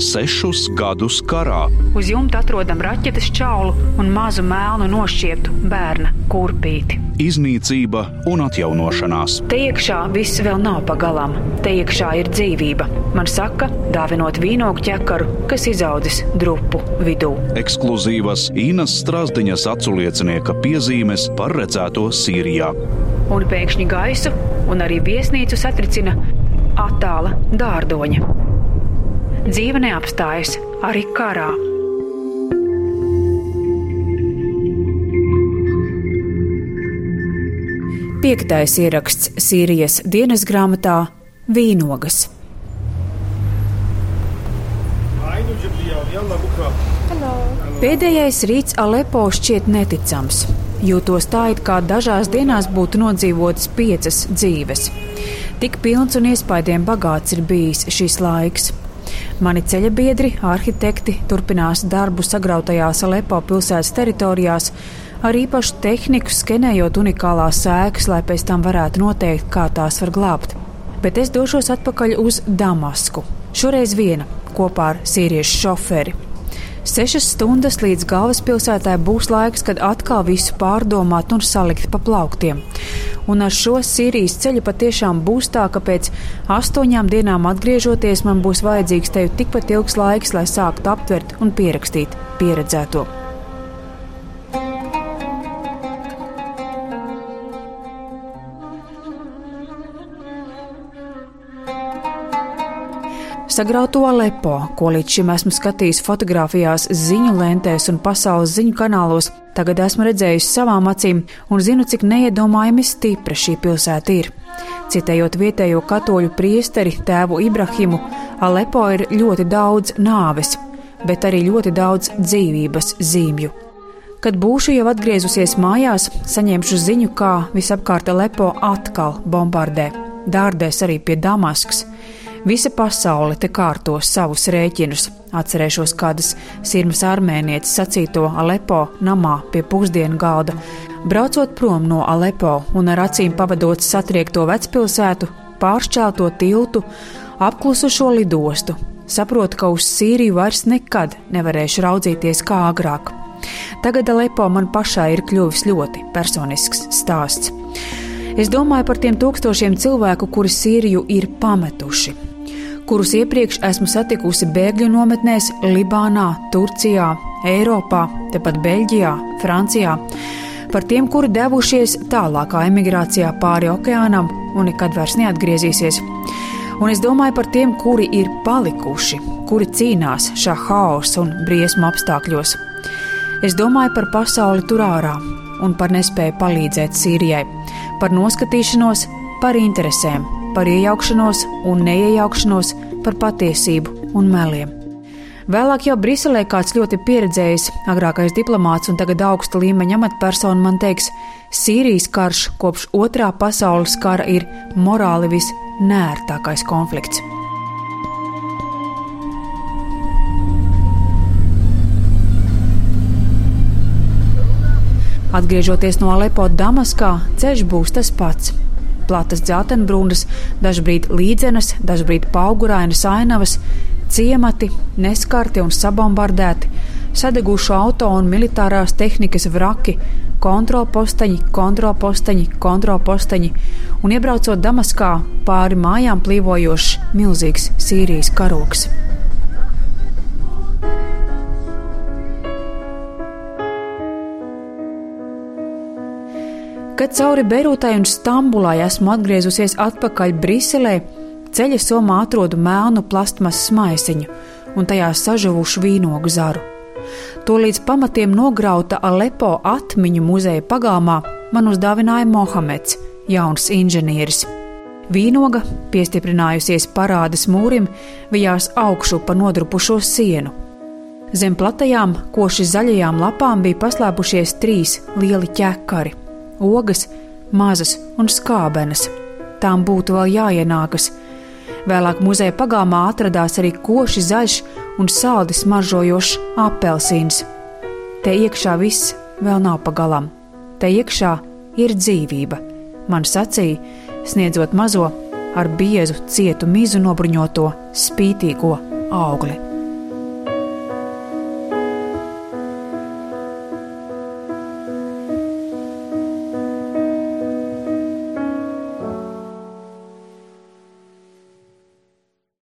sešus gadus karā. Uz jumta atrodam raķetes čaulu un mazu melnu nošķieptu bērna kurpīti. Iznīcība un atjaunošanās. Te iekšā viss vēl nav pagalām. Te iekšā ir dzīvība. Man saka, dāvinot vīnogu ķekaru, kas izaudzis drupu vidū. Ekskluzīvas Inas Strasdiņas aculiecinieka piezīmes par redzēto Sīrijā. Un pēkšņi gaisu un arī viesnīcu satricina attāla dārdoņa. Dzīve neapstājas arī karā. Piektais ieraksts Sīrijas dienas grāmatā Vīnogas. Pēdējais rīts Alepo šķiet neticams. Jūtos tā, it kā dažās dienās būtu nodzīvotas piecas dzīves. Tik pilns un iespaidiem bagāts ir bijis šis laiks. Mani ceļa biedri, arhitekti, turpinās darbu sagrautajās Alepo pilsētas teritorijās, ar īpašu tehniku skenējot unikālās sēklas, lai pēc tam varētu noteikt, kā tās var glābt. Bet es došos atpakaļ uz Damasku. Šoreiz viena kopā ar sīriešu šoferi. Sešas stundas līdz galvaspilsētai būs laiks, kad atkal visu pārdomāt un salikt pa plauktiem. Un ar šo Sīrijas ceļu patiešām būs tā, ka pēc astoņām dienām atgriežoties man būs vajadzīgs tev tikpat ilgs laiks, lai sāktu aptvert un pierakstīt pieredzēto. Sagrauto Alepo, ko līdz šim esmu skatījis fotografijās, ziņu lentēs un pasaules ziņu kanālos, tagad esmu redzējis savām acīm un zinu, cik neiedomājami stipra šī pilsēta ir. Citējot vietējo katoļu priesteri tēvu Ibrahimu, Alepo ir ļoti daudz nāves, bet arī ļoti daudz dzīvības zīmju. Kad būšu jau atgriezusies mājās, saņemšu ziņu, kā visapkārt Alepo atkal bombardē, dārdēs arī pie Damaskas. Visa pasaule te kārto savus rēķinus. Atcerēšos kādas sirmas armēnietes sacīto Alepo namā pie pusdienu galda. Braucot prom no Alepo un ar acīm pavadot satriekto vecpilsētu, pāršķelto tiltu, apklusušo lidostu, saprotu, ka uz Sīriju vairs nekad nevarēšu raudzīties kā agrāk. Tagad Alepo man pašai ir kļuvis ļoti personisks stāsts. Es domāju par tiem tūkstošiem cilvēku, kuri Sīriju ir pametuši, kurus iepriekš esmu satikusi bēgļu nometnēs Libānā, Turcijā, Eiropā, tepat Beļģijā, Francijā. Par tiem, kuri devušies tālākā emigrācijā pāri okeānam un nekad vairs neatgriezīsies. Un es domāju par tiem, kuri ir palikuši, kuri cīnās šā haosa un briesmu apstākļos. Es domāju par pasauli tur ārā un par nespēju palīdzēt Sīrijai, par noskatīšanos, par interesēm, par iejaukšanos un neiejaukšanos, par patiesību un meliem. Vēlāk jau Briselē kāds ļoti pieredzējis, agrākais diplomāts un tagad augsta līmeņa amatpersona man teiks, Sīrijas karš kopš otrā pasaules kara ir morāli visnērtākais konflikts. Atgriežoties no Alepo Damaskā, ceļš būs tas pats platas dzeltenbrūnas, dažbrīd līdzenas, dažbrīd paugurainas ainavas, ciemati, neskarti un sabombardēti, sadegušu auto un militārās tehnikas vraki, kontrolposteņi, kontrolposteņi, kontrolposteņi, un iebraucot Damaskā pāri mājām plīvojošs milzīgs Sīrijas karoks. Kad cauri Beirūtai un Stambulai esmu atgriezusies atpakaļ Briselē, ceļa somā atrodu melnu plastmasas maisiņu un tajā sažuvušu vīnogu zaru. To līdz pamatiem nograuta Alepo atmiņu muzeja pagalmā man uzdāvināja Mohameds, jauns inženieris. Vīnoga, piestiprinājusies parādas mūrim, vijās augšu pa nodrupušo sienu. Zem platajām, koši zaļajām lapām bija paslēpušies trīs lieli ķekari ogas, mazas un skābenes. Tām būtu vēl jāienākas. Vēlāk muzeja pagalmā atradās arī koši zaļš un saldi smaržojošs apelsīns. Te iekšā viss vēl nav pagalam. Te iekšā ir dzīvība, man sacīja, sniedzot mazo ar biezu, cietu mizu nobruņoto spītīgo augli.